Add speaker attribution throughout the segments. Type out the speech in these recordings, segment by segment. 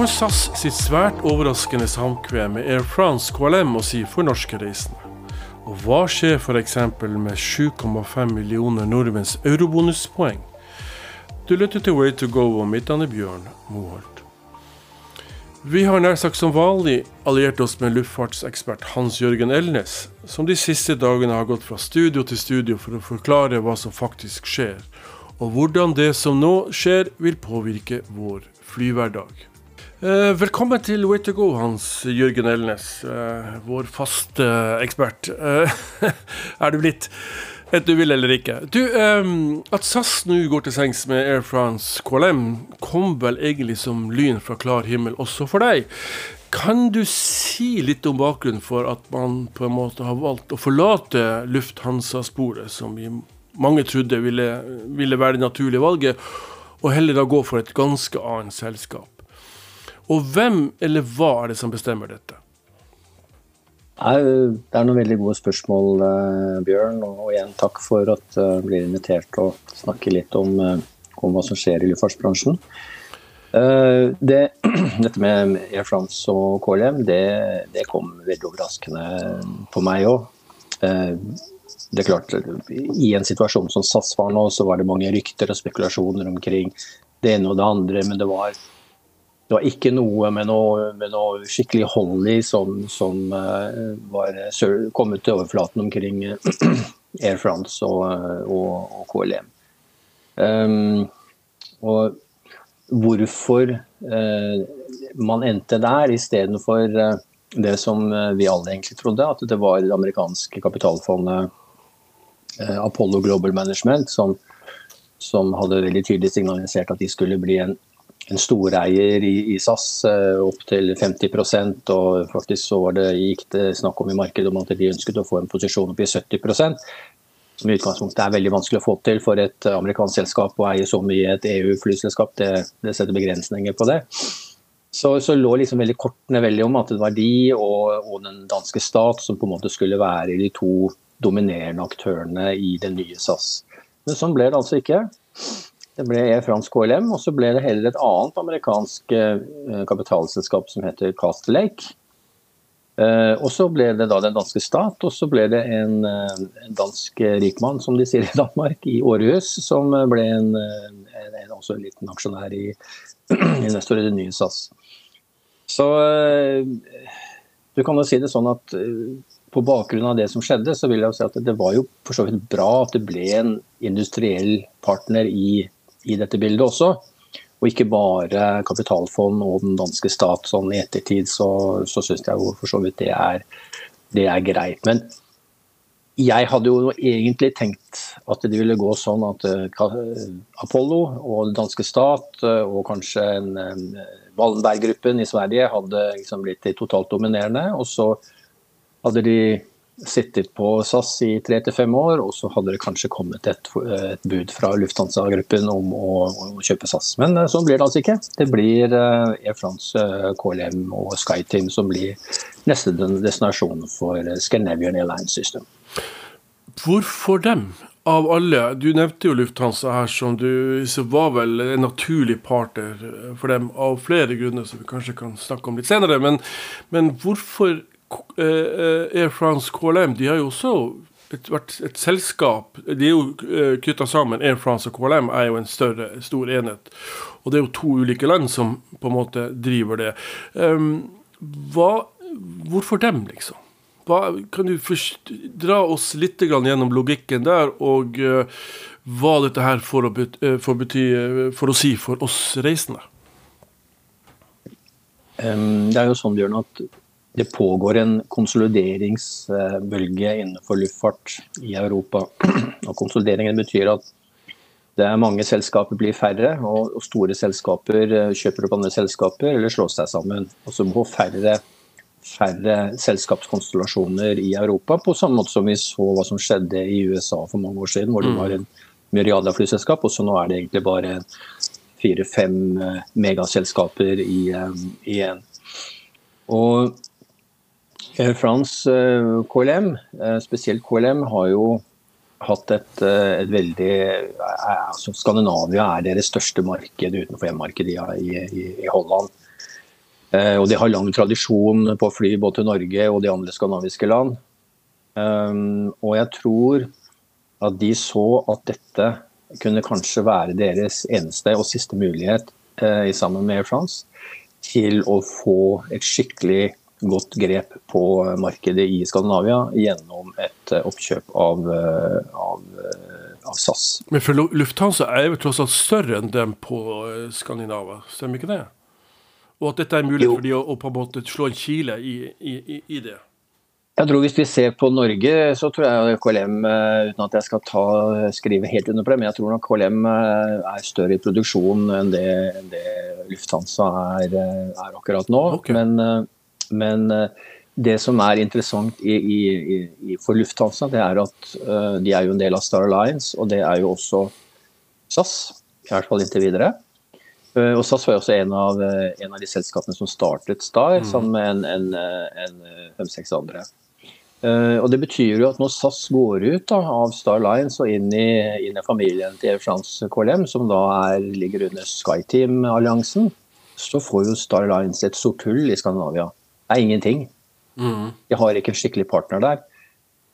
Speaker 1: Får SAS sitt svært overraskende samkvem med Air France KLM å si for norske reisende? Og hva skjer f.eks. med 7,5 millioner nordmenns eurobonuspoeng? Du lytter til Way to go, og mitt navn er Bjørn Moholt. Vi har nær sagt som vanlig alliert oss med luftfartsekspert Hans Jørgen Elnes, som de siste dagene har gått fra studio til studio for å forklare hva som faktisk skjer, og hvordan det som nå skjer, vil påvirke vår flyhverdag. Eh, velkommen til Way to go, Hans Jørgen Elnes, eh, vår faste ekspert. Eh, er du blitt? et du vil eller ikke. Du, At SAS nå går til sengs med Air France KLM, kom vel egentlig som lyn fra klar himmel også for deg. Kan du si litt om bakgrunnen for at man på en måte har valgt å forlate Lufthansa-sporet, som mange trodde ville, ville være det naturlige valget, og heller da gå for et ganske annet selskap? Og hvem eller hva er det som bestemmer dette?
Speaker 2: Det er noen veldig gode spørsmål, eh, Bjørn. Og igjen takk for at du eh, blir invitert til å snakke litt om, eh, om hva som skjer i luftfartsbransjen. Det, dette med Air France og KLM, det, det kom veldig overraskende på meg òg. Det er klart, I en situasjon som SAS var nå, så var det mange rykter og spekulasjoner omkring det ene og det andre. Men det var det var ikke noe med noe, med noe skikkelig hold i som, som uh, var kommet til overflaten omkring uh, Air France og, uh, og, og KLM. Um, og hvorfor man endte der istedenfor uh, det som vi alle egentlig trodde, at det var det amerikanske kapitalfondet Apollo Global Management som, som hadde veldig tydelig signalisert at de skulle bli en en storeier i, i SAS opp opptil 50% og faktisk så var det, gikk det snakk om i markedet om at de ønsket å få en posisjon opp i 70% som i utgangspunktet er veldig vanskelig å få til for et amerikansk selskap å eie så mye i et EU-flyselskap. Det, det, setter begrensninger på det. Så, så lå liksom veldig kortene veldig om at det var de og, og, den danske stat som på en måte skulle være de to dominerende aktørene i det nye SAS. Men sånn ble det altså ikke. Det ble Air France KLM, og så ble det heller et annet amerikansk eh, kapitalselskap som heter Castle Lake. Eh, og så ble det da den danske stat, og så ble det en, eh, en dansk rikmann, som de sier i Danmark, i Århus, som ble en, en, en også en liten aksjonær i investor i det nye SAS. Så du kan jo si det sånn at på bakgrunn av det som skjedde, så vil jeg jo si at det var jo for så vidt bra at det ble en industriell partner i i dette bildet også. Og ikke bare kapitalfond og den danske stat. Sånn I ettertid så, så syns jeg jo for så vidt det er, det er greit. Men jeg hadde jo egentlig tenkt at det ville gå sånn at uh, Apollo og den danske stat uh, og kanskje en, en Wallenberg-gruppen i Sverige hadde liksom blitt totalt dominerende. Og så hadde de sittet på SAS i tre til fem år, og så hadde det kanskje kommet et, et bud fra Lufthansa-gruppen om å, å, kjøpe SAS. Men eh, sånn blir det altså ikke. Det blir uh, Air France, uh, KLM og SkyTeam som blir neste destinasjon for Scandinavian Airlines System.
Speaker 1: Hvorfor dem? Av alle, du nevnte jo Lufthansa her som du var vel en naturlig partner for dem av flere grunner som vi kanskje kan snakke om litt senere. Men, men hvorfor Eh, eh, Air France KLM de har jo også vært et selskap De er jo eh, knytta sammen. Air France og KLM er jo en større, stor enhet. Og det er jo to ulike land som på en måte driver det. Um, hva, hvorfor dem, liksom? Hva, kan du først dra oss litt gjennom logikken der, og uh, hva dette her får å, bety, får bety, for å si for oss reisende?
Speaker 2: Um, det er jo sånn, Bjørn, at det pågår en konsolideringsbølge innenfor luftfart i Europa. Og konsolideringen betyr at det er mange selskaper blir færre, og store selskaper eh, kjøper opp andre selskaper eller slår seg sammen. Og så må færre, færre selskapskonstellasjoner i Europa, på samme måte som vi så hva som skjedde i USA for mange år siden, hvor det var en myriade av flyselskap, og så nå er det egentlig bare fire-fem eh, megaselskaper eh, igjen. Og Air France eh, KLM, eh, spesielt KLM, har jo hatt et, eh, et veldig altså Skandinavia er deres største marked utenfor hjemmemarkedet i, i, i, Holland. Og de har lang tradisjon på å fly både til Norge og de andre skandinaviske land. Og jeg tror at de så at dette kunne kanskje være deres eneste og siste mulighet sammen med Air France til å få et skikkelig godt grep på markedet i Skandinavia gjennom et oppkjøp av, av, av SAS.
Speaker 1: Men for Lufthansa er jo tross alt større enn dem på Skandinavia, stemmer ikke det? Og at dette er mulig jo. for de å, å, på en måte slå en kile i, i, i det?
Speaker 2: Jeg tror Hvis vi ser på Norge, så tror jeg KLM, uten at jeg skal ta, skrive helt under på det, men jeg tror nok KLM er større i produksjon enn det, enn det Lufthansa er, er, akkurat nå. Okay. Men, men, det som er interessant i, i, for Lufthansa, det er at de er jo en del av Star Alliance, og det er jo også SAS. I hvert fall inntil videre. Og SAS var jo også en av, en av de selskapene som startet Star, mm. sammen med en fem-seks andre. Uh, og Det betyr jo at når SAS går ut da, av Star Lines og inn i, inn i familien til Air France KLM, som da er, ligger under SkyTeam-alliansen, så får jo Star Lines et sort hull i Skandinavia. Er ingenting. Mm. De har ikke en skikkelig partner der.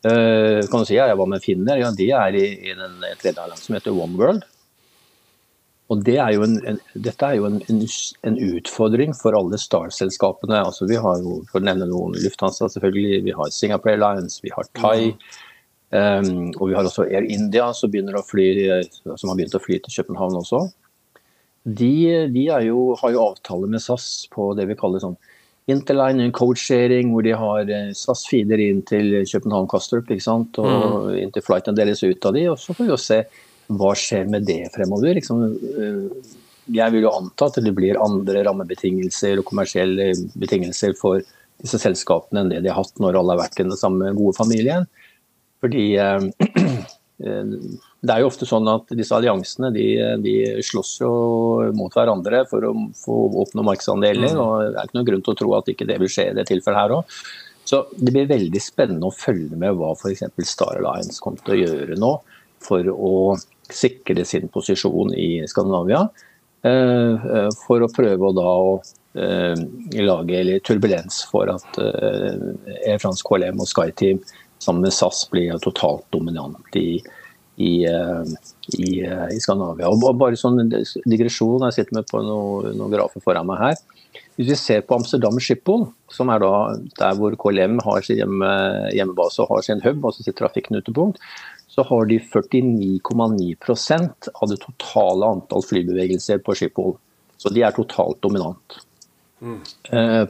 Speaker 2: Uh, kan du si ja, jeg var med Finner, ja, de er i, i den tredje land som heter One World. Og det er en, en, Dette er jo en, en, utfordring for alle Star-selskapene. Altså, vi har jo, For å nevne noen, Lufthansa selvfølgelig, vi har Singapore Airlines, vi har Thai. Um, og vi har også Air India som, fly, som, har begynt å fly til København også. De, de jo, har jo avtale med SAS på det vi kaller sånn interline code-sharing, hvor de har eh, SAS feeder inn til København Kastrup ikke sant? og mm. inn til flighten deles ut av de, og så får vi jo se hva skjer med det fremover? Liksom, eh, jeg vil jo anta at det blir andre rammebetingelser og kommersielle betingelser for disse selskapene enn det de har hatt når alle har vært i den samme gode familien. Fordi eh, det er jo ofte sånn at disse alliansene de, de slåss jo mot hverandre for å få oppnå markedsandeler. Mm. og Det er ikke noen grunn til å tro at ikke det vil skje i det tilfellet her òg. Så det blir veldig spennende å følge med hva f.eks. Star Alliance kommer til å gjøre nå for å sikre sin posisjon i Skandinavia. Eh, eh, for å prøve å da å eh, lage turbulens for at Air France KLM og SkyTeam sammen med SAS blir totalt dominant i, i, i, i Skandinavia. Og bare sånn digresjon, jeg sitter med på noen, noen grafer foran meg her. Hvis vi ser på Amsterdam Schiphol, som er der hvor KLM har sin hjemme, hjemmebase og har sin hub, altså sitt trafikknutepunkt, så har de 49,9% av det totale antall flybevegelser på Schiphol. Så de er totalt dominant. Mm.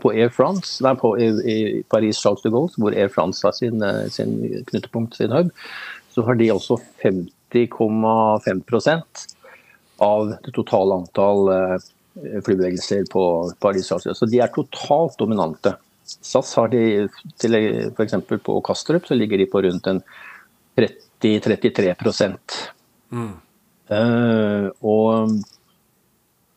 Speaker 2: På Air France, nei, på, i, i Paris Charles de Gaulle, hvor Air France har sin, eh, sin knutepunkt, sin hub, så har de også 50,5% av det totale antall eh, flybevegelser på Paris Charles de Gaulle. Så de er totalt dominante. SAS har de, f.eks. på Kastrup, så ligger de på rundt en 30 30-33 mm. uh, og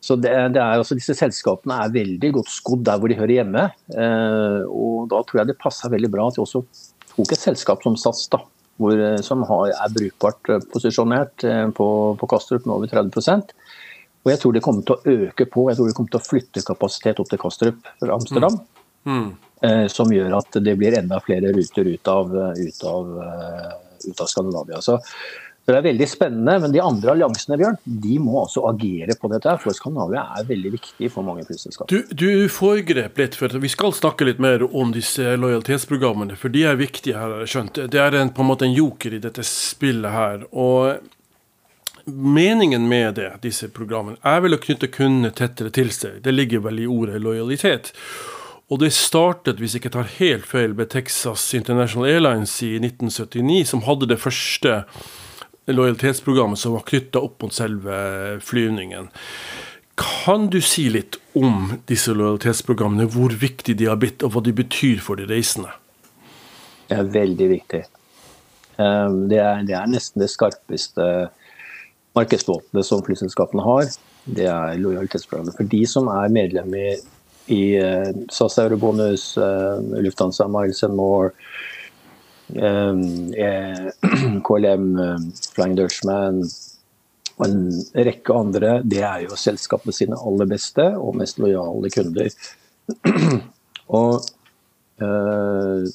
Speaker 2: så det, det er, også, Disse selskapene er veldig godt skodd der hvor de hører hjemme. Eh, og Da tror jeg det passa veldig bra at de også tok et selskap som SAS, da, hvor, eh, som har, er brukbart posisjonert uh, på, på Kastrup med over 30% og jeg tror det kommer til å øke på. Jeg tror det kommer til å flytte kapasitet opp til Kastrup fra Amsterdam. Mm. Mm. som gjør at det blir enda flere ruter ut av, ut av ut av Skandinavia. Så, det er veldig spennende, men de andre alliansene Bjørn, de må altså agere på dette. For Skandinavia er veldig viktig for mange flyselskap.
Speaker 1: Du, du foregrep litt, for vi skal snakke litt mer om disse lojalitetsprogrammene. For de er viktige her, har jeg skjønt. Det er en, på en måte en joker i dette spillet her. og Meningen med det, disse programmene er vel å knytte kundene tettere til seg. Det ligger vel i ordet lojalitet. Og det startet, hvis jeg ikke tar helt feil, med Texas International Airlines i 1979, som hadde det første lojalitetsprogrammet som var knytta opp mot selve flyvningen. Kan du si litt om disse lojalitetsprogrammene, hvor viktig de har blitt, og hva de betyr for de reisende?
Speaker 2: Det er veldig viktig. Ehm, det er, det er nesten det skarpeste markedsvåpenet som flyselskapene har. Det er lojalitetsprogrammet. For de som er medlem i i uh, SAS Eurobonus, uh, Lufthansa Miles and More, KLM, um, Flying Dutchman og en rekke andre. Det er jo selskapet sine aller beste og mest lojale kunder. og eh,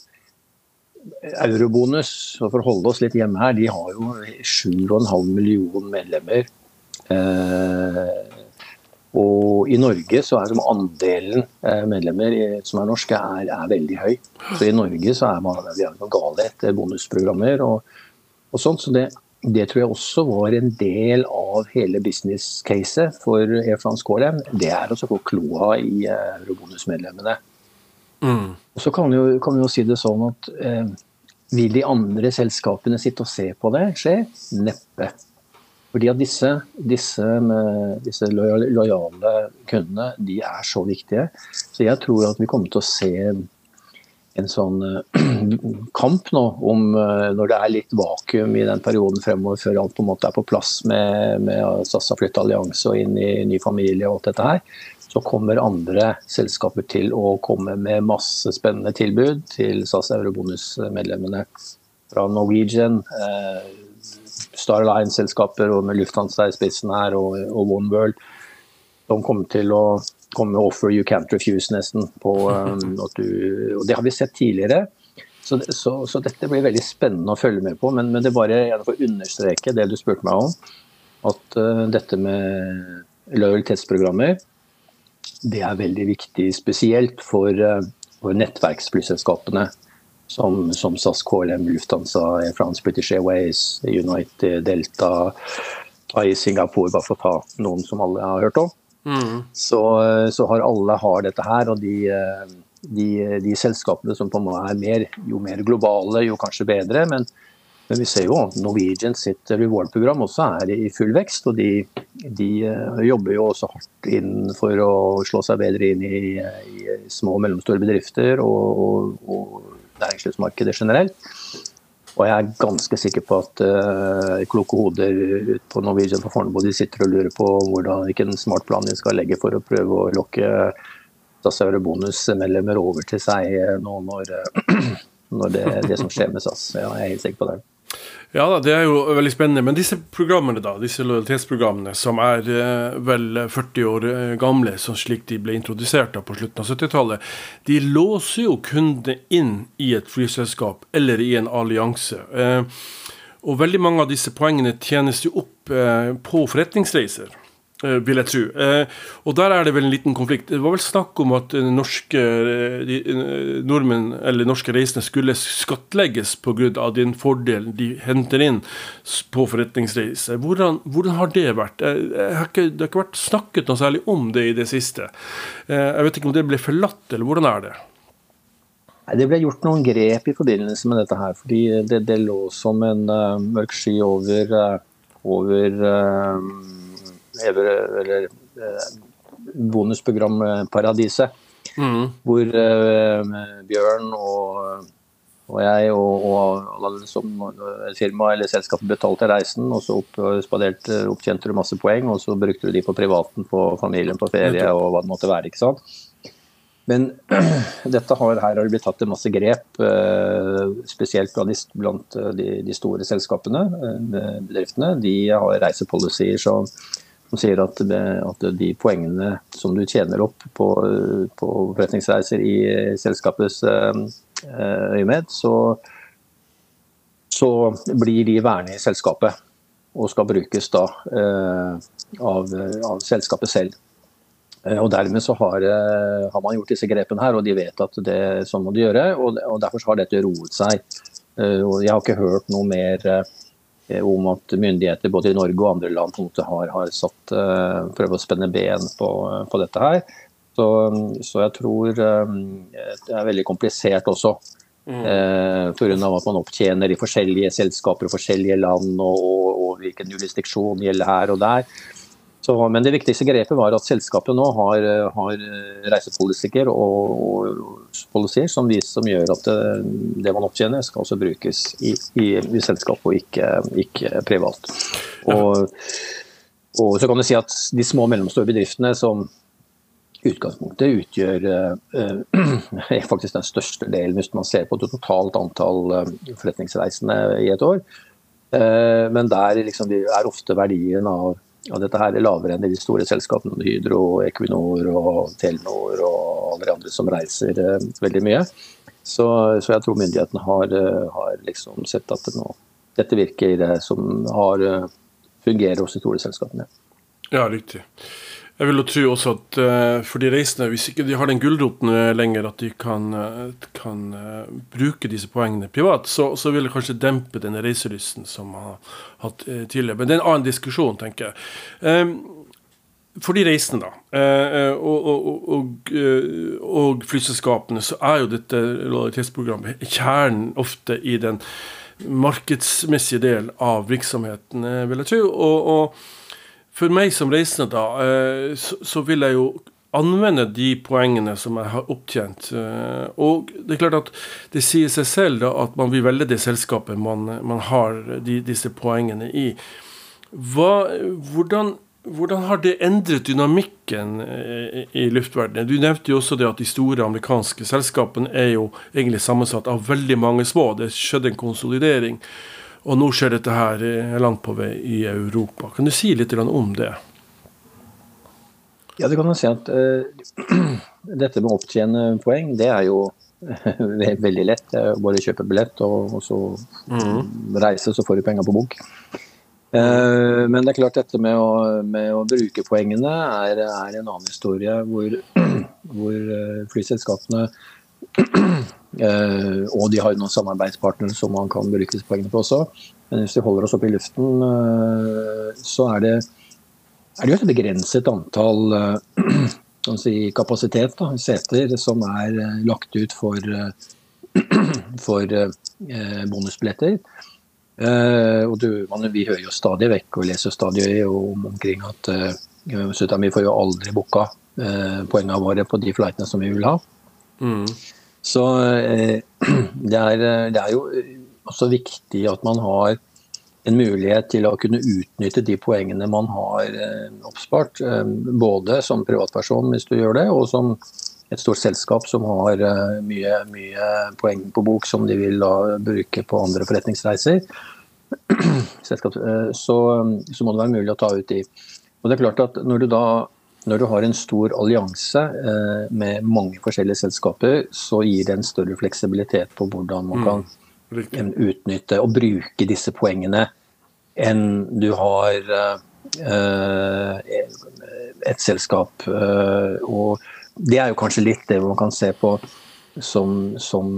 Speaker 2: Eurobonus, for å holde oss litt hjemme her, de har jo 7,5 millioner medlemmer. Uh, og i Norge så er andelen medlemmer som er norske, er, er, veldig høy. Så i Norge så er man, vi er noe gale etter bonusprogrammer og, og sånt. Så det, det tror jeg også var en del av hele business-caset for Air France KLM. Det er å få kloa i eh, eurobonusmedlemmene. Mm. Og så kan vi, jo, kan vi, jo, si det sånn at eh, vil de andre selskapene sitte og se på det skje? Neppe. Fordi at disse, disse, disse lojale kundene de er så viktige. Så jeg tror at vi kommer til å se en sånn uh, kamp nå om uh, når det er litt vakuum i den perioden fremover før alt på en måte er på plass med, med SAS har flytta allianse og inn i ny familie og alt dette her, så kommer andre selskaper til å komme med masse spennende tilbud til SAS Eurobonus-medlemmene. Fra Norwegian, uh, Star Line-selskaper og med Lufthansa i spissen her og, og One World. De kommer til å komme med 'offer you can't refuse', nesten. På, um, du, og det har vi sett tidligere. Så, så, så, dette blir veldig spennende å følge med på. Men, men det er bare jeg får understreke det du spurte meg om. At uh, dette med lojalitetsprogrammer, det er veldig viktig. Spesielt for, uh, for nettverksflyselskapene. Som, som, SAS, KLM, Lufthansa, France, British Airways, United, Delta, i Singapore, bare for å ta noen som alle har hørt om. Mm. Så, så, har alle har dette her. Og de, de, de selskapene som på en måte er mer, jo mer globale, jo kanskje bedre. Men, men vi ser jo Norwegian sitt reward-program også er i full vekst. Og de, de, eh, jobber jo også hardt inn for å slå seg bedre inn i, i små og mellomstore bedrifter og, og, og næringslivsmarkedet generelt. Og jeg er ganske sikker på at uh, kloke hoder på Norwegian på Fornebu de sitter og lurer på hvordan, hvilken smart plan de skal legge for å prøve å lokke SAS Eurobonus-medlemmer over til seg nå når, når det, det, som skjer med SAS. Ja, jeg er helt sikker på det.
Speaker 1: Ja det er jo veldig spennende. Men disse programmene, da, disse lojalitetsprogrammene som er eh, vel 40 år eh, gamle, sånn slik de ble introdusert da på slutten av 70-tallet, de låser jo kundene inn i et flyselskap eller i en allianse. Eh, og veldig mange av disse poengene tjenes jo opp eh, på forretningsreiser. Eh, vil jeg tro. Eh, og der er det vel en liten konflikt. Det var vel snakk om at norske de, nordmenn, eller norske reisende skulle skattlegges pga. den fordelen de henter inn på forretningsreise. Hvordan, hvordan har det vært? Har ikke, det har ikke vært snakket noe særlig om det i det siste. Jeg vet ikke om det ble forlatt, eller hvordan er det?
Speaker 2: Det ble gjort noen grep i forbindelse med dette her. fordi Det, det lå som en uh, mørk sky over, uh, over uh, eller eh, bonusprogramparadiset. Mm. Hvor uh, Bjørn og, og jeg og, og alle som firma eller selskapet betalte reisen, og så opp, spaderte, opptjente du masse poeng, og så brukte du de på privaten, på familien, på ferie og hva det måtte være. ikke sant? Men dette har, her har det blitt tatt en masse grep, spesielt blant de, de store selskapene, bedriftene. De har reisepolicyer som som sier at, at, de poengene som du tjener opp på, på forretningsreiser i selskapets eh, øyemed, så, så, blir de værende i selskapet og skal brukes da eh, av, av, selskapet selv. Eh, og Dermed så har, har, man gjort disse grepene her, og de vet at det sånn må de gjøre. Og, Derfor har dette roet seg. Jeg har ikke hørt noe mer Eh, om at myndigheter både i Norge og andre land på en måte har, har satt, uh, prøver å spenne ben på, på dette her. Så, så, jeg tror det er veldig komplisert også. Mm. Uh, Pga. at man opptjener i forskjellige selskaper og forskjellige land, og, og, og hvilken jurisdiksjon gjelder her og der. Så, men det viktigste grepet var at selskapet nå har, har reisepolitiker og, og policies som, som, gjør at det, det, man opptjener, skal også brukes i, i, i selskap og ikke, ikke privat. Og, og, så kan du si at de små og mellomstore bedriftene som utgangspunktet utgjør eh, faktisk den største delen hvis man ser på det totalt antall eh, forretningsreisende i et år. Eh, men der liksom, er ofte verdien av ja, dette her er lavere enn i de store selskapene, Hydro, Equinor og Telenor og alle de andre som reiser veldig mye. Så, så jeg tror myndighetene har, har liksom sett at det nå, dette virker som har, fungerer hos de store selskapene.
Speaker 1: Ja, riktig. Jeg vil jo tro også at uh, for de reisende, hvis ikke de har den gulroten lenger at de kan, uh, kan bruke disse poengene privat, så, så, vil det kanskje dempe denne reiselysten som man har hatt tidligere. Men det er en annen diskusjon, tenker jeg. Um, for de reisende, da, og, og, og, og, flyselskapene, så er jo dette lojalitetsprogrammet kjernen ofte i den markedsmessige del av virksomheten, vil jeg tro. og for meg som reisende, da, eh, så, vil jeg jo anvende de poengene som jeg har opptjent. Eh, og det er klart at det sier seg selv da at man vil velge det selskapet man, man har de, disse poengene i. Hva, hvordan, hvordan, har det endret dynamikken eh, i luftverdenen? Du nevnte jo også det at de store amerikanske selskapene er jo egentlig sammensatt av veldig mange små. Det skjedde en konsolidering. Og nå skjer dette her langt på vei i Europa. Kan du si litt om det?
Speaker 2: Ja, du kan jo si at uh, dette med å opptjene poeng, det er jo veldig lett. Bare kjøpe billett og, og så mm. reise, så får du penger på bok. Uh, men det er klart dette med å, med å bruke poengene er, er, en annen historie hvor, hvor flyselskapene og de har noen samarbeidspartnere som man kan bruke disse poengene på også. Men hvis vi holder oss oppe i luften, uh, så er det, er det jo et begrenset antall uh, si, kapasitet, da, seter, som er lagt ut for, for bonusbilletter. og du, man, vi hører jo stadig vekk og leser stadig om, omkring at vi får jo aldri booka poengene våre på de flightene som vi vil ha. Mm. Så eh, det er, det er, jo også viktig at man har en mulighet til å kunne utnytte de poengene man har eh, oppspart. Eh, både som privatperson hvis du gjør det, og som et stort selskap som har mye, mye poeng på bok som de vil bruke på andre forretningsreiser. Så, så må det være mulig å ta ut de. Og det er klart at Når du da når du har en stor allianse eh, med mange forskjellige selskaper, så gir det en større fleksibilitet på hvordan man kan mm, utnytte og bruke disse poengene enn du har eh, et selskap. Eh, og det er jo kanskje litt det man kan se på som, som,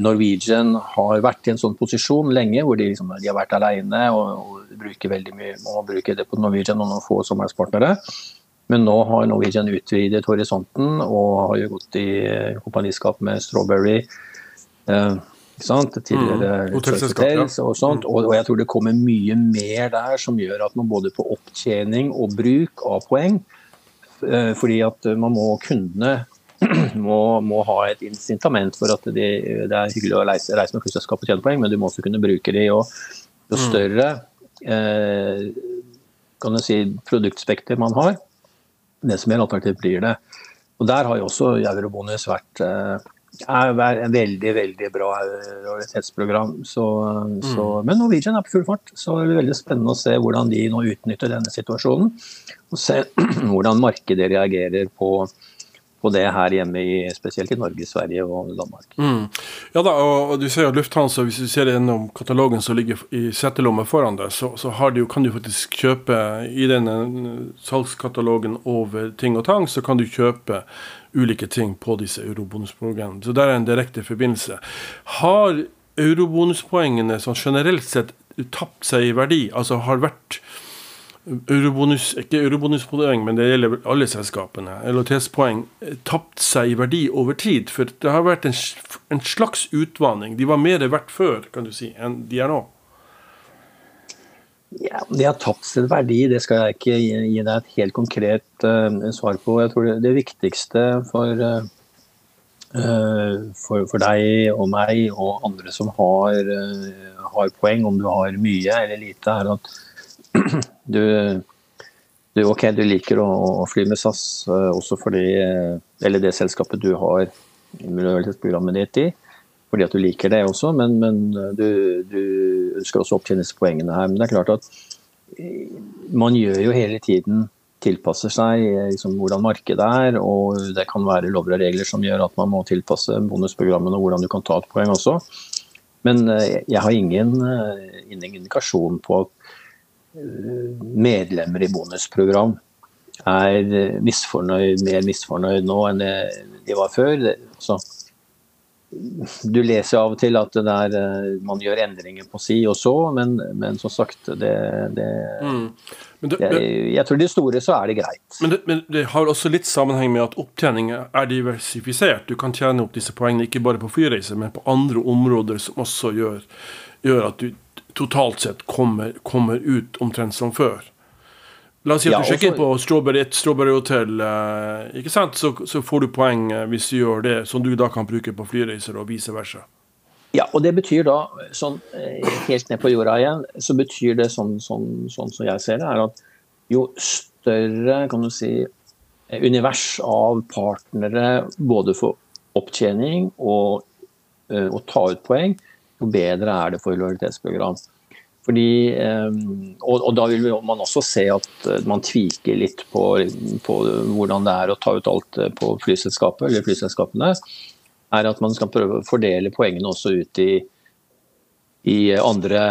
Speaker 2: Norwegian har vært i en sånn posisjon lenge, hvor de, liksom, de har vært alene og, og, bruker veldig mye, må bruke det på Norwegian og noen få samarbeidspartnere. Men nå har Norwegian utvidet horisonten og har jo gått i kompaniskap med Strawberry. Eh, Tidligere mm. hotels og sånt. Og, og, jeg tror det kommer mye mer der som gjør at man både på opptjening og bruk av poeng eh, Fordi at man må kundene må, må, ha et incitament for at de, det er hyggelig å reise, reise med flyselskap og tjene poeng, men du må også kunne bruke de. Og jo mm. større eh, kan du si, produktspekter man har, desto mer attraktivt blir det. Og Der har jo også eurobonus vært eh, er en veldig veldig bra realitetsprogram. Så, mm. men Norwegian er på full fart. Så det blir veldig spennende å se hvordan de nå utnytter denne situasjonen. Og se hvordan markedet reagerer på, på det her hjemme, i, spesielt i Norge, Sverige og Danmark. Mm.
Speaker 1: Ja da, og du ser at Lufthansa, hvis du ser gjennom katalogen som ligger i setelommet foran deg, så, så du, kan du faktisk kjøpe i denne salgskatalogen over ting og tang, så kan du kjøpe ulike ting på disse eurobonusprogrammene. Så der er en direkte forbindelse. Har eurobonuspoengene sånn generelt sett tapt seg i verdi? Altså har vært eurobonus, ikke eurobonuspoeng, men det gjelder alle selskapene, LHTS-poeng, tapt seg i verdi over tid. For det har vært en, en, slags utvanning. De var mer verdt før, kan du si, enn de er nå.
Speaker 2: Ja, De har tapt sin verdi, det skal jeg ikke gi, gi deg et helt konkret uh, svar på. Jeg tror det, det viktigste for, uh, for, for, deg og meg og andre som har, uh, har poeng, om du har mye eller lite, er at du, du, ok, du liker å, å fly med SAS uh, også fordi uh, Eller det selskapet du har miljøvernprogrammet ditt i. Fordi at du liker det også, men, men eh, du, du, ønsker også å opptjene disse poengene her. Men det er klart at man gjør jo hele tiden tilpasser seg liksom, hvordan markedet er, og det kan være lover og regler som gjør at man må tilpasse bonusprogrammene og hvordan du kan ta et poeng også. Men jeg har ingen, ingen indikasjon på at medlemmer i bonusprogram er misfornøyd, mer misfornøyd nå enn de var før. Så du leser av og til at der, eh, man gjør endringer på si og så, men, men som sagt det, det, mm. det jeg, jeg, tror det store så er det greit.
Speaker 1: Men, men det, har også litt sammenheng med at opptjening er diversifisert. Du kan tjene opp disse poengene ikke bare på flyreiser, men på andre områder som også gjør, gjør at du totalt sett kommer, kommer ut omtrent som før. La oss si at ja, du sjekker også... på Strawberry, Strawberry Hotel, eh, ikke sant? Så, så, får du poeng eh, hvis du gjør det, som du da kan bruke på flyreiser og vice versa.
Speaker 2: Ja, og det betyr da, sånn eh, helt ned på jorda igjen, så betyr det sånn, sånn, sånn som jeg ser det, er at jo større kan du si, univers av partnere både for opptjening og å ta ut poeng, jo bedre er det for lojalitetsprogram. Fordi, ehm, og, da vil man også se at eh, man tviker litt på, på, hvordan det er å ta ut alt eh, på flyselskapet eller flyselskapene. er at Man skal prøve å fordele poengene også ut i, i andre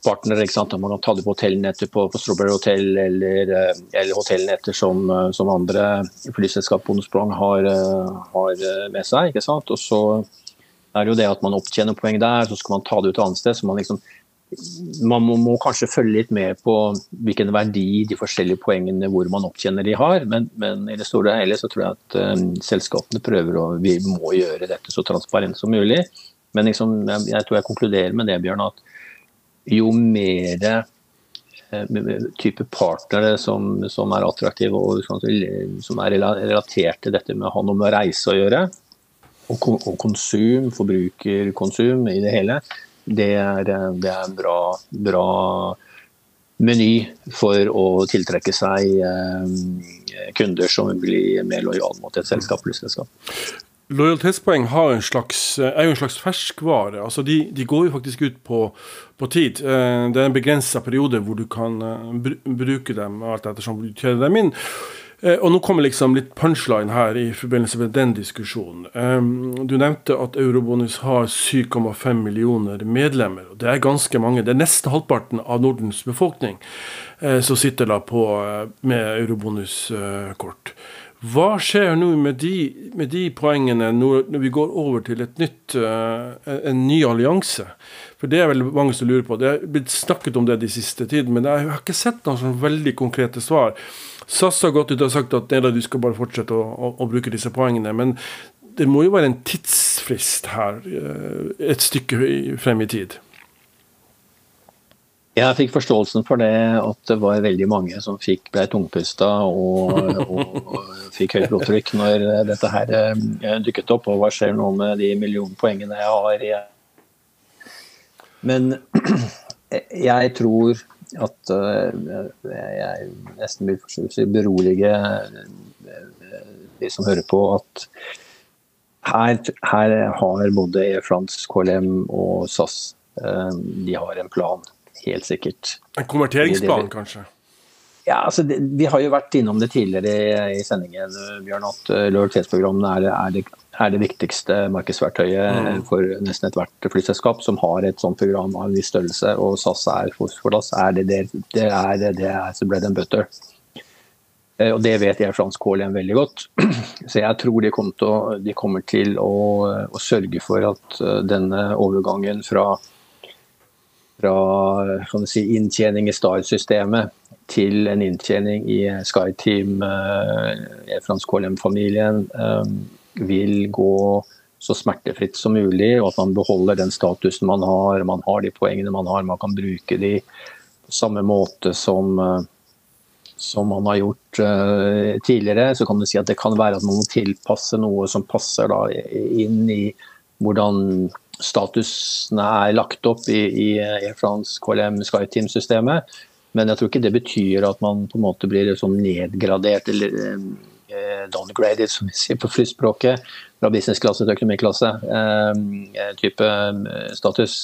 Speaker 2: partnere. ikke? Man kan ta det på hotellnetter på, på Strawberry Hotel eller, eh, eller hotellnetter som, som andre flyselskap Bonusprong har, har med seg. ikke sant? Og så er jo det at man opptjener poeng der, så skal man ta det ut et annet sted. så man liksom man må, må, kanskje følge litt med på hvilken verdi de forskjellige poengene hvor man opptjener de har, men, men i det store og hele så tror jeg at um, selskapene prøver å Vi må gjøre dette så transparent som mulig. Men liksom, jeg, jeg, tror jeg konkluderer med det, Bjørn, at jo mer uh, type partnere som, som, er attraktive og som er relatert til dette med å ha noe med reise å gjøre, og, og konsum, forbrukerkonsum i det hele, det er, eh, det er en bra, bra, meny for å tiltrekke seg eh, kunder som blir mer lojale mot et selskap eller selskap.
Speaker 1: Lojalitetspoeng en slags, er jo en slags ferskvare. altså de, de, går jo faktisk ut på, på tid. Eh, det er en begrensa periode hvor du kan bruke dem alt ettersom du tjener dem inn. Eh, og nå kommer liksom litt punchline her i forbindelse med den diskusjonen. Du nevnte at Eurobonus har 7,5 millioner medlemmer. og Det er ganske mange. Det er nesten halvparten av Nordens befolkning eh, som sitter da på med med eurobonuskort. Hva skjer nå med de, med de poengene når, vi går over til et nytt, en ny allianse? For Det er vel mange som lurer på. Det er blitt snakket om det de siste tiden, men jeg har ikke sett noen sånn veldig konkrete svar. SAS har gått ut og sagt at du skal bare fortsette å, å, å, bruke disse poengene. Men det må jo være en tidsfrist her, eh, et stykke frem i tid.
Speaker 2: Jeg fikk forståelsen for det at det var veldig mange som fikk, ble tungpusta og, og, og, fikk høyt blodtrykk når dette her eh, dukket opp. Og hva skjer nå med de millionpoengene jeg har? Men jeg tror at uh, jeg nesten vil berolige uh, de som hører på, at her, her har både Air France, KLM og SAS uh, de har en plan, helt sikkert.
Speaker 1: En konverteringsplan, kanskje?
Speaker 2: Ja, altså det, Vi har jo vært innom det tidligere i, i sendingen, Bjørn, at lojalitetsprogrammene er, er, det, er det viktigste markedsverktøyet mm. for nesten ethvert flyselskap som har et sånt program av en viss størrelse. Og SAS er for, for oss er det det, det er det er så bread and butter. Eh, og det vet jeg fransk KLM veldig godt. Så jeg tror de kommer til å, de kommer til å, å sørge for at eh, denne overgangen fra, fra si, inntjening i Star-systemet til en inntjening i SkyTeam, eh, Frans KLM-familien, vil gå så smertefritt som mulig, og at man beholder den statusen man har. Man har de poengene man har, man kan bruke de på samme måte som, eh, som man har gjort uh, tidligere. Så kan du si at det kan være at man må tilpasse noe som passer da, inn i hvordan statusene er lagt opp i, i Air France KLM SkyTeam-systemet. Men jeg tror ikke det betyr at man på en måte blir sånn nedgradert eller Eh, downgraded, som vi sier på flyspråket, fra businessklasse til økonomiklasse. Eh, type eh, status.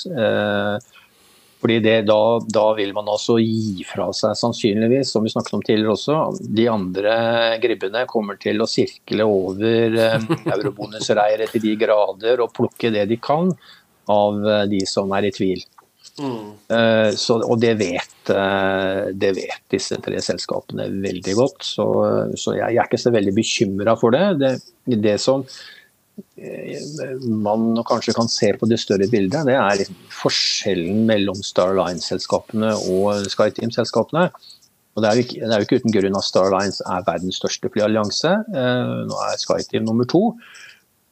Speaker 2: Fordi det, da, da, vil man altså gi fra seg, sannsynligvis, som vi snakket om tidligere også, de andre gribbene kommer til å sirkle over eh, eurobonusreiret til de grader og plukke det de kan av eh, de som er i tvil. Mm. Eh, så, og det vet, eh, det vet, disse tre selskapene veldig godt, så, så jeg, jeg, er ikke så veldig bekymra for det. det. det som man kanskje kan se på det større bildet, det er liksom forskjellen mellom Star Line-selskapene og SkyTeam-selskapene. Og det er, ikke, det er, jo ikke, uten grunn at Star Lines er verdens største flyallianse. Eh, nå er SkyTeam nummer to.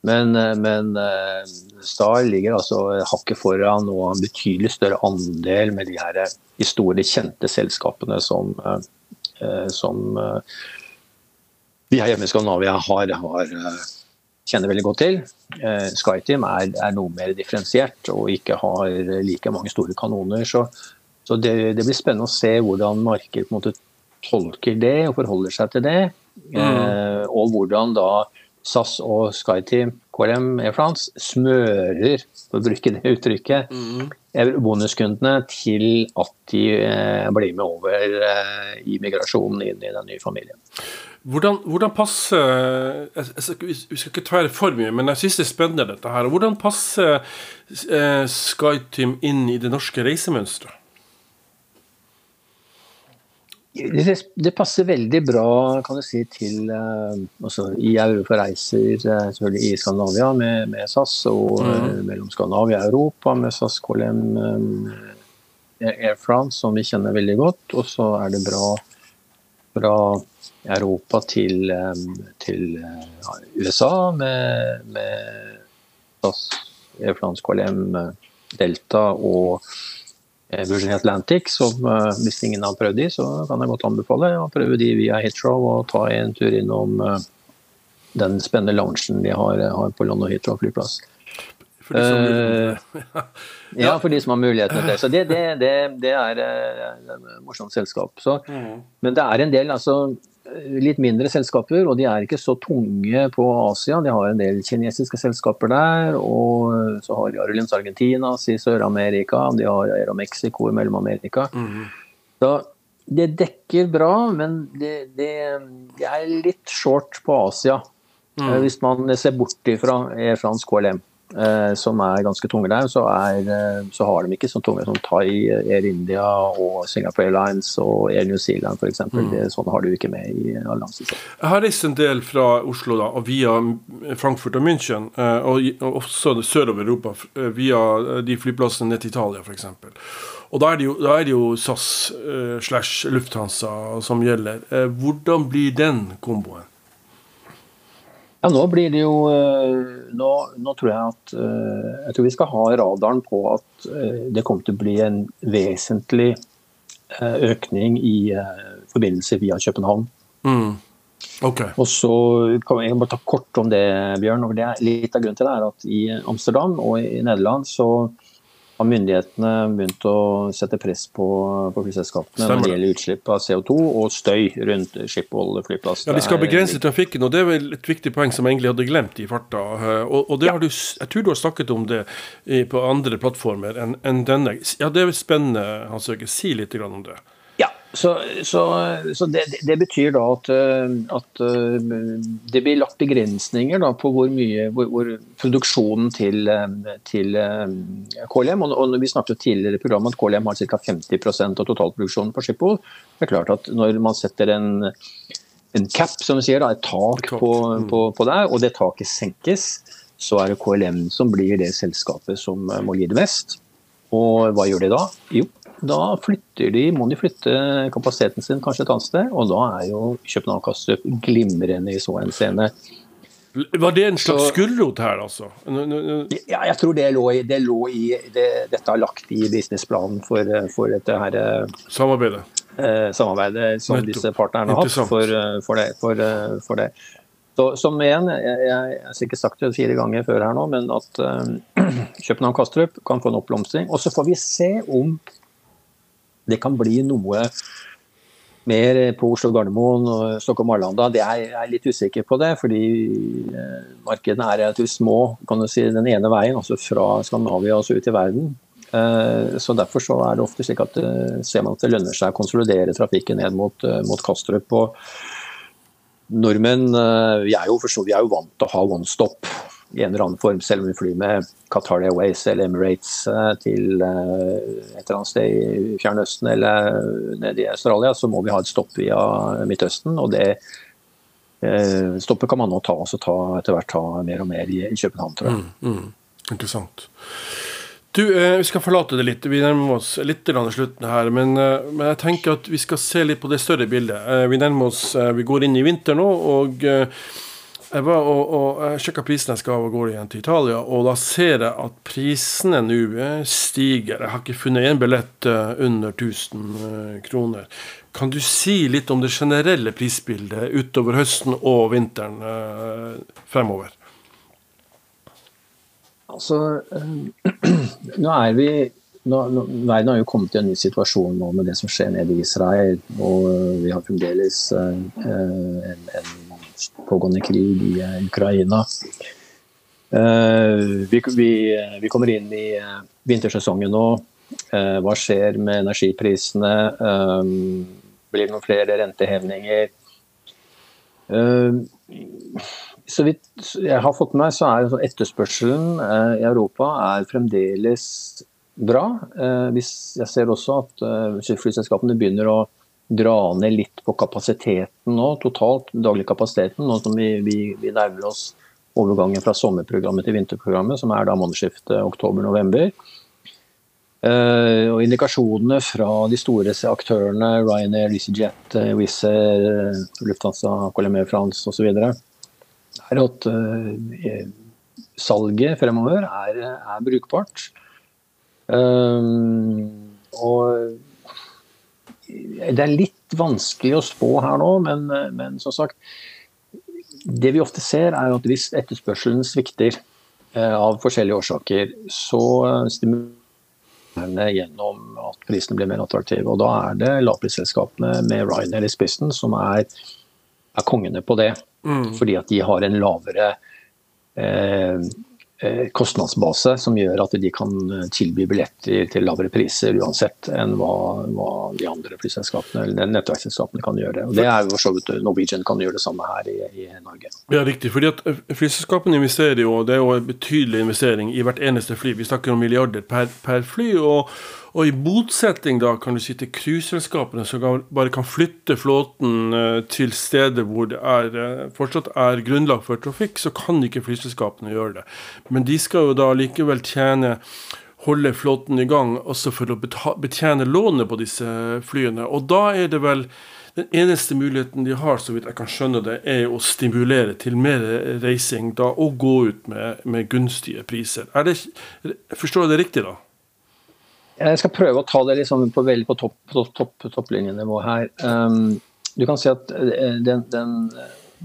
Speaker 2: Men, eh, men eh, Star ligger altså hakket foran og en betydelig større andel med de, her, de store, kjente selskapene som, som vi her hjemme i Skandinavia har, har kjenner veldig godt til. Eh, SkyTeam er, er, noe mer differensiert og ikke har like mange store kanoner. Så, så det, det, blir spennende å se hvordan markedet tolker det og forholder seg til det. Mm. Eh, og hvordan da SAS og SkyTeam, KLM Air France, smører, for å bruke det uttrykket, mm. bonuskundene til at de eh, blir med over eh, i migrasjonen inn i den nye familien.
Speaker 1: Hvordan, hvordan passer jeg, jeg, Vi skal ikke tvære for mye, men jeg syns det er spennende dette her. Hvordan passer eh, SkyTeam inn i det norske reisemønsteret?
Speaker 2: Det passer veldig bra kan du si, til uh, altså, I Europa reiser uh, selvfølgelig i Skandinavia med, med SAS, og mm. uh, mellom Skandinavia og Europa med SAS KLM um, Air France, som vi kjenner veldig godt. Og så er det bra fra Europa til, til USA med, med SAS, Air France KLM, Delta og Eh, Virgin Atlantic, som uh, hvis ingen har prøvd de, så kan jeg godt anbefale å prøve de via Heathrow og ta en tur innom uh, den spennende loungen de har, har på London Heathrow flyplass. For uh, ja, for de som har muligheten til det. Så det, det, det, det er et morsomt selskap. Så, mm. Men det er en del, altså litt mindre selskaper, og de er ikke så tunge på Asia. De har en del kinesiske selskaper der, og så har de Arulins Argentinas i Sør-Amerika, de har Aero Mexico i Mellom-Amerika. Mm. Så det dekker bra, men det, det, det, er litt short på Asia. Mm. Hvis man ser bort ifra Air France KLM. Eh, som er ganske tunge der, så, er, eh, så, har de ikke så tunge som Thai, Air India og Singapore Airlines og Air New Zealand f.eks. Mm. sånn har du ikke med i alliansen.
Speaker 1: Jeg har reist en del fra Oslo da, og via Frankfurt og München, eh, og også sørover Europa via de flyplassene ned til Italia f.eks. Og da er, det jo, da er det jo SAS slash Lufthansa som gjelder. Hvordan blir den komboen?
Speaker 2: Ja, nå blir det jo eh, Nå, nå tror jeg at eh, Jeg tror vi skal ha radaren på at eh, det kommer til å bli en vesentlig økning i forbindelse via København. Mm.
Speaker 1: Okay.
Speaker 2: Og så kan jeg bare ta kort om det, Bjørn. og det er Litt av grunnen til det er at i Amsterdam og i Nederland så har myndighetene begynt å sette press på, på flyselskapene når det gjelder utslipp av CO2 og støy rundt Schiphol flyplass.
Speaker 1: Ja, De skal begrense trafikken, og det er vel et viktig poeng som jeg egentlig hadde glemt i farta. Og, og det ja. har du, jeg tror du har snakket om det på andre plattformer enn en denne. Ja, Det er spennende, Hans Øke. Si litt om det.
Speaker 2: Så, så, så det, det, betyr da at, eh, at, eh, det blir lagt begrensninger på hvor mye hvor, hvor produksjonen til, eh, til KLM og, og Vi snakket tidligere i programmet at KLM har ca. 50% av totalproduksjonen på Schiphol. Det er klart at når man setter en, en cap, som vi sier, da, et tak på, mm. på, på det, og det taket senkes, så er det KLM som blir det selskapet som må lide mest. Og hva gjør de da? Jo, da flytter de, må de flytte kapasiteten sin kanskje et annet sted, og da er jo København Kastrup glimrende i så henseende.
Speaker 1: Var det en slags gulrot her, altså?
Speaker 2: Ja, jeg tror det lå i, det lå i det, Dette er lagt i businessplanen for, for dette her
Speaker 1: eh, Samarbeidet.
Speaker 2: Eh, samarbeidet som Netto. disse partnerne har hatt for, eh, for, det, for, eh, for det. Så, som igjen, jeg, jeg, har sikkert sagt det fire ganger før her nå, men at eh, København Kastrup kan få en oppblomstring. Og så får vi se om det kan bli noe mer på Oslo Gardermoen og Stockholm Arlanda. Det er, jeg er litt usikker på det, fordi eh, markedene er relativt små kan du si, den ene veien, altså fra Skandinavia og ut i verden. Så Derfor så er det ofte slik at ser man at det lønner seg å konsolidere trafikken ned mot, mot Kastrup. og Nordmenn vi er, jo, vi er jo vant til å ha one stop i en eller annen form, selv om vi flyr med Qatar Airways eller Emirates til et eller annet sted i Fjernøsten eller nede i Australia, så må vi ha et stopp via Midtøsten. og det Eh, stoppet kan man nå ta, altså ta, etter hvert ta mer og mer i, København, tror jeg.
Speaker 1: Mm, mm. Interessant. Du, eh, Vi skal forlate det litt. Vi nærmer oss litt til slutten her. Men, eh, men, jeg tenker at vi skal se litt på det større bildet. Eh, vi nærmer oss, eh, vi går inn i vinter nå. og eh, jeg var og, og sjekka prisene jeg skal av gårde igjen til Italia, og da ser jeg at prisene nå stiger. Jeg har ikke funnet én billett under 1000 kroner. Kan du si litt om det generelle prisbildet utover høsten og vinteren eh, fremover?
Speaker 2: Altså, eh, nå er vi nå, nå, Verden har jo kommet i en ny situasjon nå med det som skjer nede i Israel. Og vi har fremdeles eh, en, en, pågående krig i eh, Ukraina. Eh, vi, vi, vi, kommer inn i eh, vintersesongen nå. hva skjer med energiprisene? blir det noen flere rentehevninger. Eh, så vidt jeg har fått med meg, så er etterspørselen eh, i Europa er fremdeles bra. Eh, jeg ser også at flyselskapene begynner å dra ned litt på kapasiteten nå, totalt, daglig kapasiteten, nå som vi, vi, vi nærmer oss overgangen fra sommerprogrammet til vinterprogrammet, som er da månedsskiftet oktober-november. Uh, og Indikasjonene fra de store aktørene, Ryanair, EasyJet, uh, Wizz Air, uh, Lufthansa, KLM France osv., er at salget fremover er, er brukbart. og det er litt vanskelig å spå her nå, men, men som sagt Det vi ofte ser, er at hvis etterspørselen svikter av forskjellige årsaker, så stimulerer gjennom at prisene blir mer attraktive. Og Da er det lavprisselskapene med Ryanair i spissen som er, er kongene på det. Mm. Fordi at de har en lavere eh, Eh, kostnadsbase som gjør at de kan eh, tilby billetter til lavere priser uansett enn hva, hva de andre flyselskapene eller nettverksselskapene kan gjøre. Og Det er jo så vidt Norwegian kan gjøre det samme her i, i Norge.
Speaker 1: Ja, riktig. fordi at eh, Flyselskapene investerer jo, det er jo en betydelig investering i hvert eneste fly. Vi snakker om milliarder per, per fly. og og i motsetning da kan du si til cruiseselskapene som bare kan flytte flåten eh, til steder hvor det er, eh, fortsatt er grunnlag for trafikk, så kan ikke flyselskapene gjøre det. Men de skal jo da likevel tjene holde flåten i gang også for å betjene lånet på disse flyene. Og da er det vel den eneste muligheten de har, så vidt jeg kan skjønne det, er å stimulere til mer reising da, og gå ut med, med gunstige priser. Det, forstår jeg det riktig, da?
Speaker 2: Jeg skal prøve å ta det liksom på, veldig på, topp, topp, topp, topplinjenivå her. Um, du kan si at eh, den, den,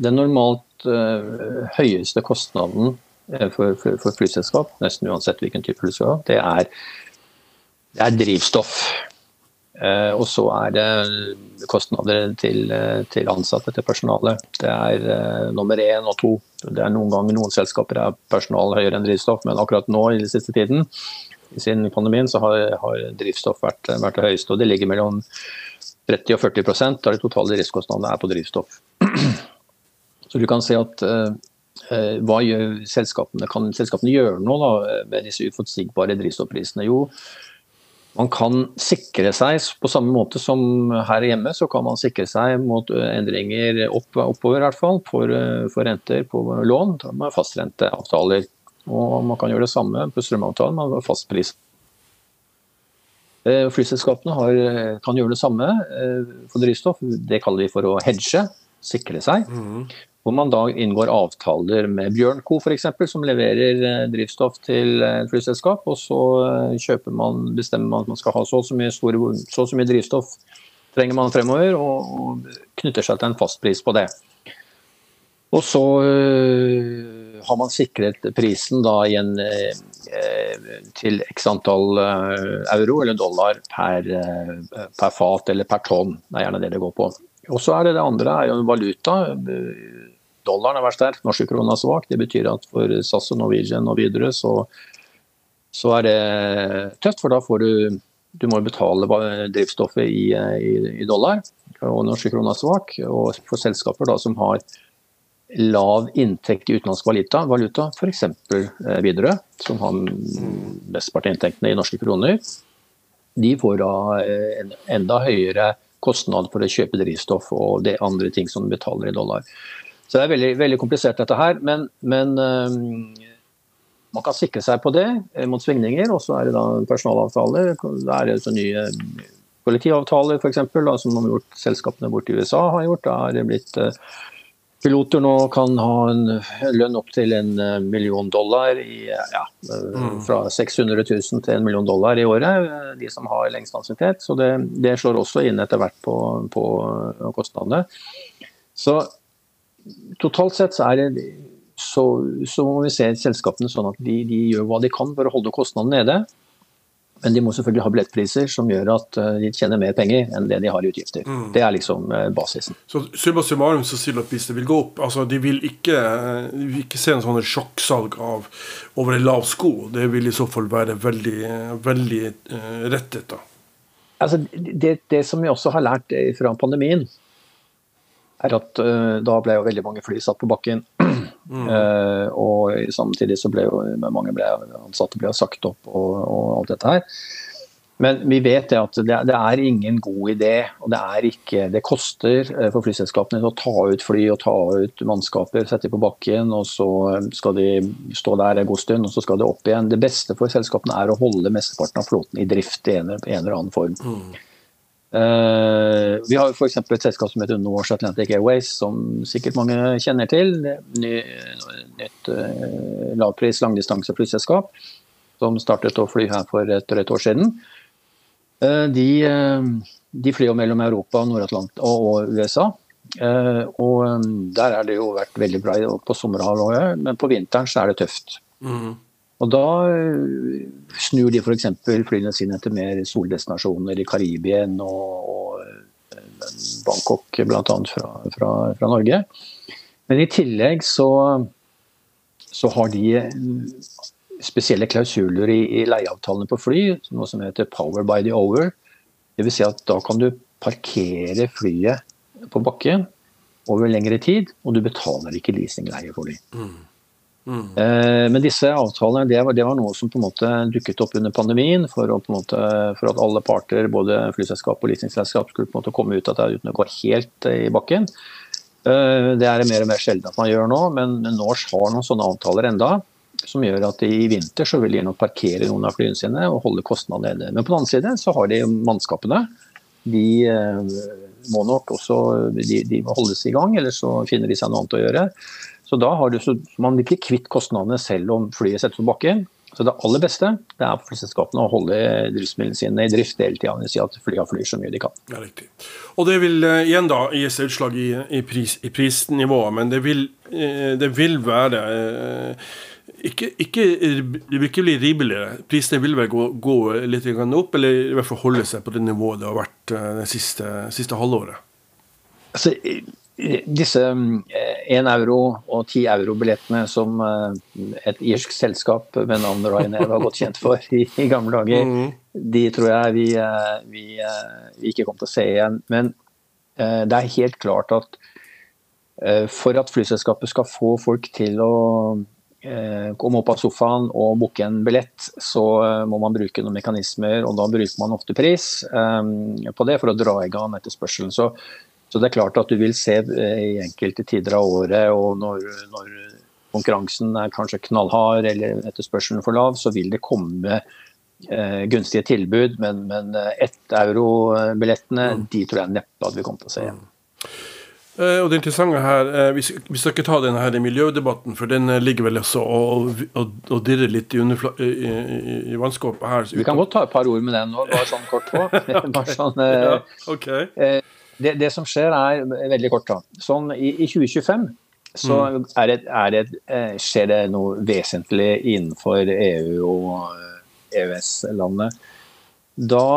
Speaker 2: den normalt uh, høyeste kostnaden uh, for, for, for, flyselskap, nesten uansett hvilken type flyselskap, det er, det er drivstoff. Uh, og så er det kostnader til, til ansatte, til personalet. Det er nummer én og to. Det er Noen ganger noen selskaper er personal høyere enn drivstoff, men akkurat nå i den siste tiden siden pandemien så har, har drivstoff vært, vært, det høyeste. og Det ligger mellom 30 og 40% av de totale driftskostnadene er på drivstoff. Så du kan se at uh, hva gjør selskapene? Kan selskapene gjøre noe da, med disse uforutsigbare drivstoffprisene? Jo, man kan sikre seg på samme måte som her hjemme, så kan man sikre seg mot endringer opp, oppover i hvert fall, for, for renter på lån med fastrenteavtaler. Og man kan gjøre det samme på strømavtalen, man har fast pris. flyselskapene har, kan gjøre det samme eh, for drivstoff. Det kaller vi for å hedge, sikre seg. Mm. Hvor man da inngår avtaler med Bjørnco f.eks., som leverer eh, drivstoff til et flyselskap. Og så man, bestemmer man at man skal ha så og så mye, store, så, så mye drivstoff trenger man fremover, og, og knytter seg til en fastpris på det. Og så har man sikret prisen da i en, til x antall eh, euro eller dollar per, eh, per, fat eller per tonn. Det er gjerne det det går på. Og så er det det andre er jo valuta. Dollaren er vært sterk, norske krona svak. Det betyr at for SAS og Norwegian og videre så så er det tøft, for da får du du må betale drivstoffet i, i, i dollar, og norske er svak. Og for selskaper da, som har lav inntekt i utenlandsk valuta, valuta f.eks. Eh, Widerøe, som har mesteparten av inntektene i norske kroner, de får da eh, en enda høyere kostnad for å kjøpe drivstoff og det andre ting som de betaler i dollar. Så det er veldig, veldig komplisert dette her, men, men um, man kan sikre seg på det mot svingninger. Og så er det da personalavtaler. Det er det nye kollektivavtaler f.eks. som gjort, selskapene borti USA har gjort. Da er det blitt Piloter nå kan ha en lønn opp til en eh, million dollar, i, ja, mm. fra 600 000 til en million dollar i året, eh, de som har lengst ansiennitet. Så det, det, slår også inn etter hvert på, på kostnadene. Så totalt sett så er det så, så må vi se selskapene sånn at de, de, gjør hva de kan for å holde kostnadene nede. Men de må selvfølgelig ha billettpriser som gjør at eh, de tjener mer penger enn det de har i utgifter. Mm. Det er liksom eh, basisen.
Speaker 1: Så summa summarum så sier du at prisene vil gå opp. Altså, de vil ikke, de vil ikke se en sånn sjokksalg av over en lav sko. Det vil i så fall være veldig, veldig uh, rettet. da.
Speaker 2: Altså, det, det, som vi også har lært fra pandemien, er at uh, da ble jo veldig mange fly satt på bakken. Mm. Uh, og samtidig så ble jo mange ble ansatte ble sagt opp og, og, alt dette her. Men vi vet det at det, det, er ingen god idé, og det er ikke Det koster uh, for flyselskapene å ta ut fly og ta ut mannskaper, sette dem på bakken, og så skal de stå der en god stund, og så skal de opp igjen. Det beste for selskapene er å holde mesteparten av flåten i drift i en, en eller annen form. Mm. Uh, vi har f.eks. et selskap som heter Norse Atlantic Airways, som sikkert mange kjenner til. Ny, nytt uh, lavpris langdistanseflyselskap som startet å fly her for et et år siden. Uh, de, de, flyr jo mellom Europa, Nord-Atlant og, og, USA. og Der har det jo vært veldig bra på sommerhalvåret, men på vinteren så er det tøft. Mm. Og Da eh, snur de f.eks. flyene sine til mer soldestinasjoner i Karibien og, og eh, Bangkok bl.a. Fra, fra, fra Norge. Men i tillegg så, så har de eh, spesielle klausuler i, i leieavtalene på fly, noe som heter 'power by the over'. Dvs. Si at da kan du parkere flyet på bakken over lengre tid, og du betaler ikke leasingleie for dem. Mm. Mm. Men disse avtalene det var, det var, noe som på en måte dukket opp under pandemien for, måte, for at alle parter, både flyselskap og leasingselskap, skulle på en måte komme ut av det uten å gå helt eh, i bakken. Eh, det er det mer og mer sjelden at man gjør nå, men Norse har noen sånne avtaler enda, som gjør at i vinter så vil de nok parkere noen av flyene sine og holde kostnadene nede. Men på den annen side så har de mannskapene. De må nok også de, de må holdes i gang, eller så finner de seg noe annet å gjøre. Så da har du, så Man blir ikke kvitt kostnadene selv om flyet settes på bakken. Så det aller beste det er for flyselskapene å holde driftsmidlene sine i drift hele tida. Si at flyene flyr så mye de kan.
Speaker 1: Ja, riktig. Og det vil uh, igjen da gi seg utslag i, i, pris, i, prisnivået, men det vil, uh, det vil være uh, ikke, ikke, det vil ikke bli rimeligere. Prisene vil vel gå, gå, litt opp, eller i hvert fall holde seg på det nivået det har vært det siste, siste halvåret.
Speaker 2: Altså, disse 1 eh, euro og 10 euro-billettene som eh, et irsk selskap med navn Ryanair var godt kjent for i, i gamle dager, mm. de tror jeg vi, eh, vi, vi, ikke kommer til å se igjen. Men det er helt klart at for at flyselskapet skal få folk til å komme opp av sofaen og booke en billett, så må man bruke noen mekanismer, og da bruker man ofte pris på det for å dra i gang etterspørselen. Så så det er klart at du vil se eh, i enkelte tider av året, og når, når konkurransen er kanskje knallhard eller etterspørselen for lav, så vil det komme eh, gunstige tilbud. Men, men eh, ett euro-billettene, mm. de tror jeg neppe at vi kommer til å se igjen.
Speaker 1: Uh, og det interessante her, vi, skal, ikke ta denne her miljødebatten, for den ligger vel også og, og, og dirrer litt i, i, i, i vannskapet her.
Speaker 2: vi kan godt ta et par ord med den nå, bare sånn kort på. okay. sånn, ja, okay det, det, som skjer, er veldig kort. da. Sånn i, i 2025 så mm. er det, er det, eh, skjer det noe vesentlig innenfor EU og EØS-landet. Da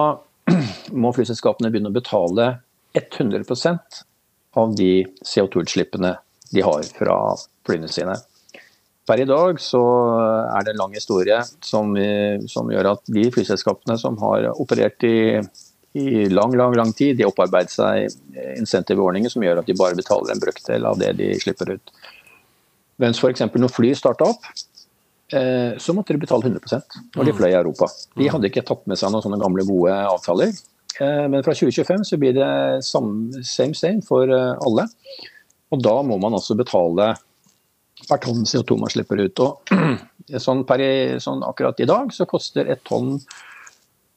Speaker 2: må flyselskapene begynne å betale 100% av de CO2-utslippene de har fra flyene sine. per i dag så er det en lang historie som, som gjør at de flyselskapene som har operert i, i lang, lang, lang tid, de opparbeider seg insentivordninger som gjør at de bare betaler en brøkdel av det de slipper ut. Mens f.eks. når fly starta opp, eh, så måtte de betale 100% når de fløy i Europa. De hadde ikke tatt med seg noen sånne gamle, gode avtaler. Eh, men fra 2025 så blir det same same for eh, alle. Og da må man altså betale per tonn CO2 man slipper ut. Og sånn, per, sånn akkurat i dag så koster et tonn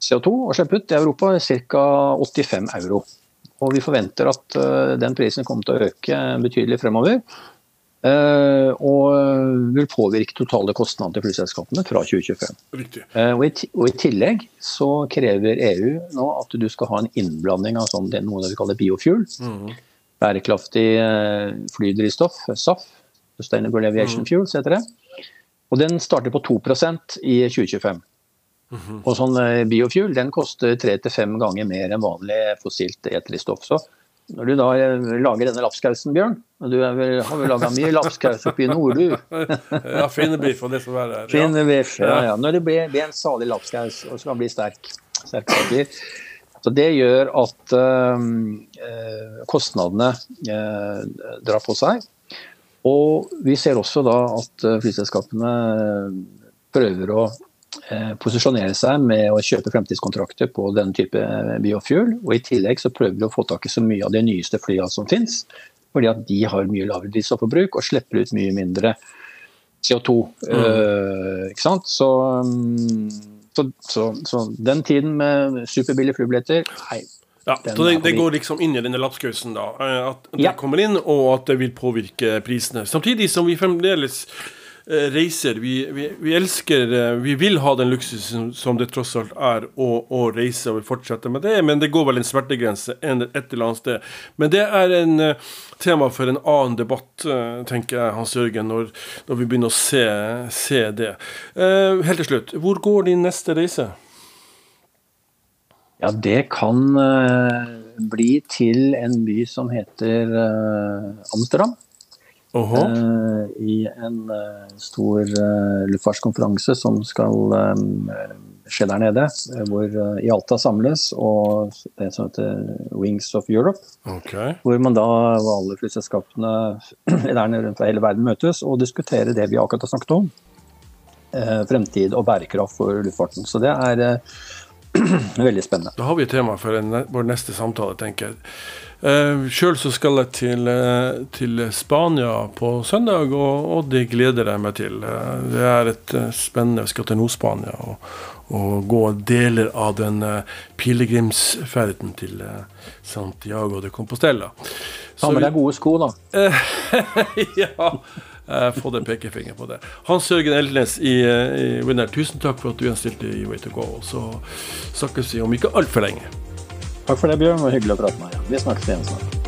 Speaker 2: CO2 å slippe ut i Europa ca. 85 euro. Og vi forventer at uh, den prisen kommer til å øke betydelig fremover. Uh, og vil påvirke totale kostnader til flyselskapene fra 2025. Uh, og, i, og, i, tillegg så krever EU nå at du skal ha en innblanding av sånn, noe vi kaller biofuel. Mm. Bærekraftig flydrivstoff, SAF, Sustainable Aviation mm. Fuels heter det. Og den starter på 2% i 2025. Mm -hmm. Og sånn eh, biofuel den koster tre til fem ganger mer enn vanlig fossilt eterdrivstoff. Så når du da eh, lager denne lapskausen, Bjørn og Du vel, har vel laga mye lapskaus oppe i nord, du?
Speaker 1: ja, finnebiff og det som er der.
Speaker 2: Finnebiff, ja. ja. Når det blir, blir en salig lapskaus og skal bli sterk. sterk så Det gjør at øh, kostnadene øh, drar på seg. Og vi ser også da at flyselskapene prøver å posisjonere seg med å kjøpe fremtidskontrakter på denne type biofuel. Og i tillegg så prøver vi å få tak i så mye av de nyeste flyene som finnes. Fordi at de har mye lavere drivstofforbruk og slipper ut mye mindre CO2. Mm. Uh, ikke sant? Så, mm, så, så, så, den tiden med superbillige flybilletter Nei,
Speaker 1: ja, så det, det, går liksom inn i denne lapskausen, da. Eh, at det ja. kommer inn, og at det vil påvirke prisene. Samtidig som vi fremdeles eh, reiser. Vi, vi, vi, elsker eh, Vi vil ha den luksusen som det tross alt er å, å reise, og vi fortsetter med det. Men det går vel en smertegrense et eller annet sted. Men det er en tema for en annen debatt, tenker jeg, Hans Jørgen, når, når vi begynner å se, se det. helt til slutt, hvor går din neste reise?
Speaker 2: Ja, det kan uh, bli til en by som heter uh, Amsterdam. Uh, I en stor luftfartskonferanse som skal skje der nede. Hvor Ialta samles, og det som heter Wings of Europe.
Speaker 1: Okay.
Speaker 2: Hvor man da, alle flyselskapene rundt fra hele verden møtes og diskuterer det vi akkurat har snakket om. Fremtid og bærekraft for luftfarten. Så det er Veldig spennende.
Speaker 1: Da har vi et tema for en, vår neste samtale, tenker jeg. Eh, Sjøl så skal jeg til, uh, til Spania på søndag, og, og, det gleder jeg meg til. Uh, det er et spennende Vi skal til Nord-Spania og, og, gå deler av den pilegrimsferden til Santiago de Compostela.
Speaker 2: Ta med deg gode sko, da.
Speaker 1: ja. Jeg får en pekefinger på det. Hans Jørgen Eldnes i, eh, i Winner, tusen takk for at du gjenstilte i Way to go. Så snakkes vi om ikke altfor lenge.
Speaker 2: Takk for det, Bjørn. Det var hyggelig å prate med deg. Vi snakkes igjen snart.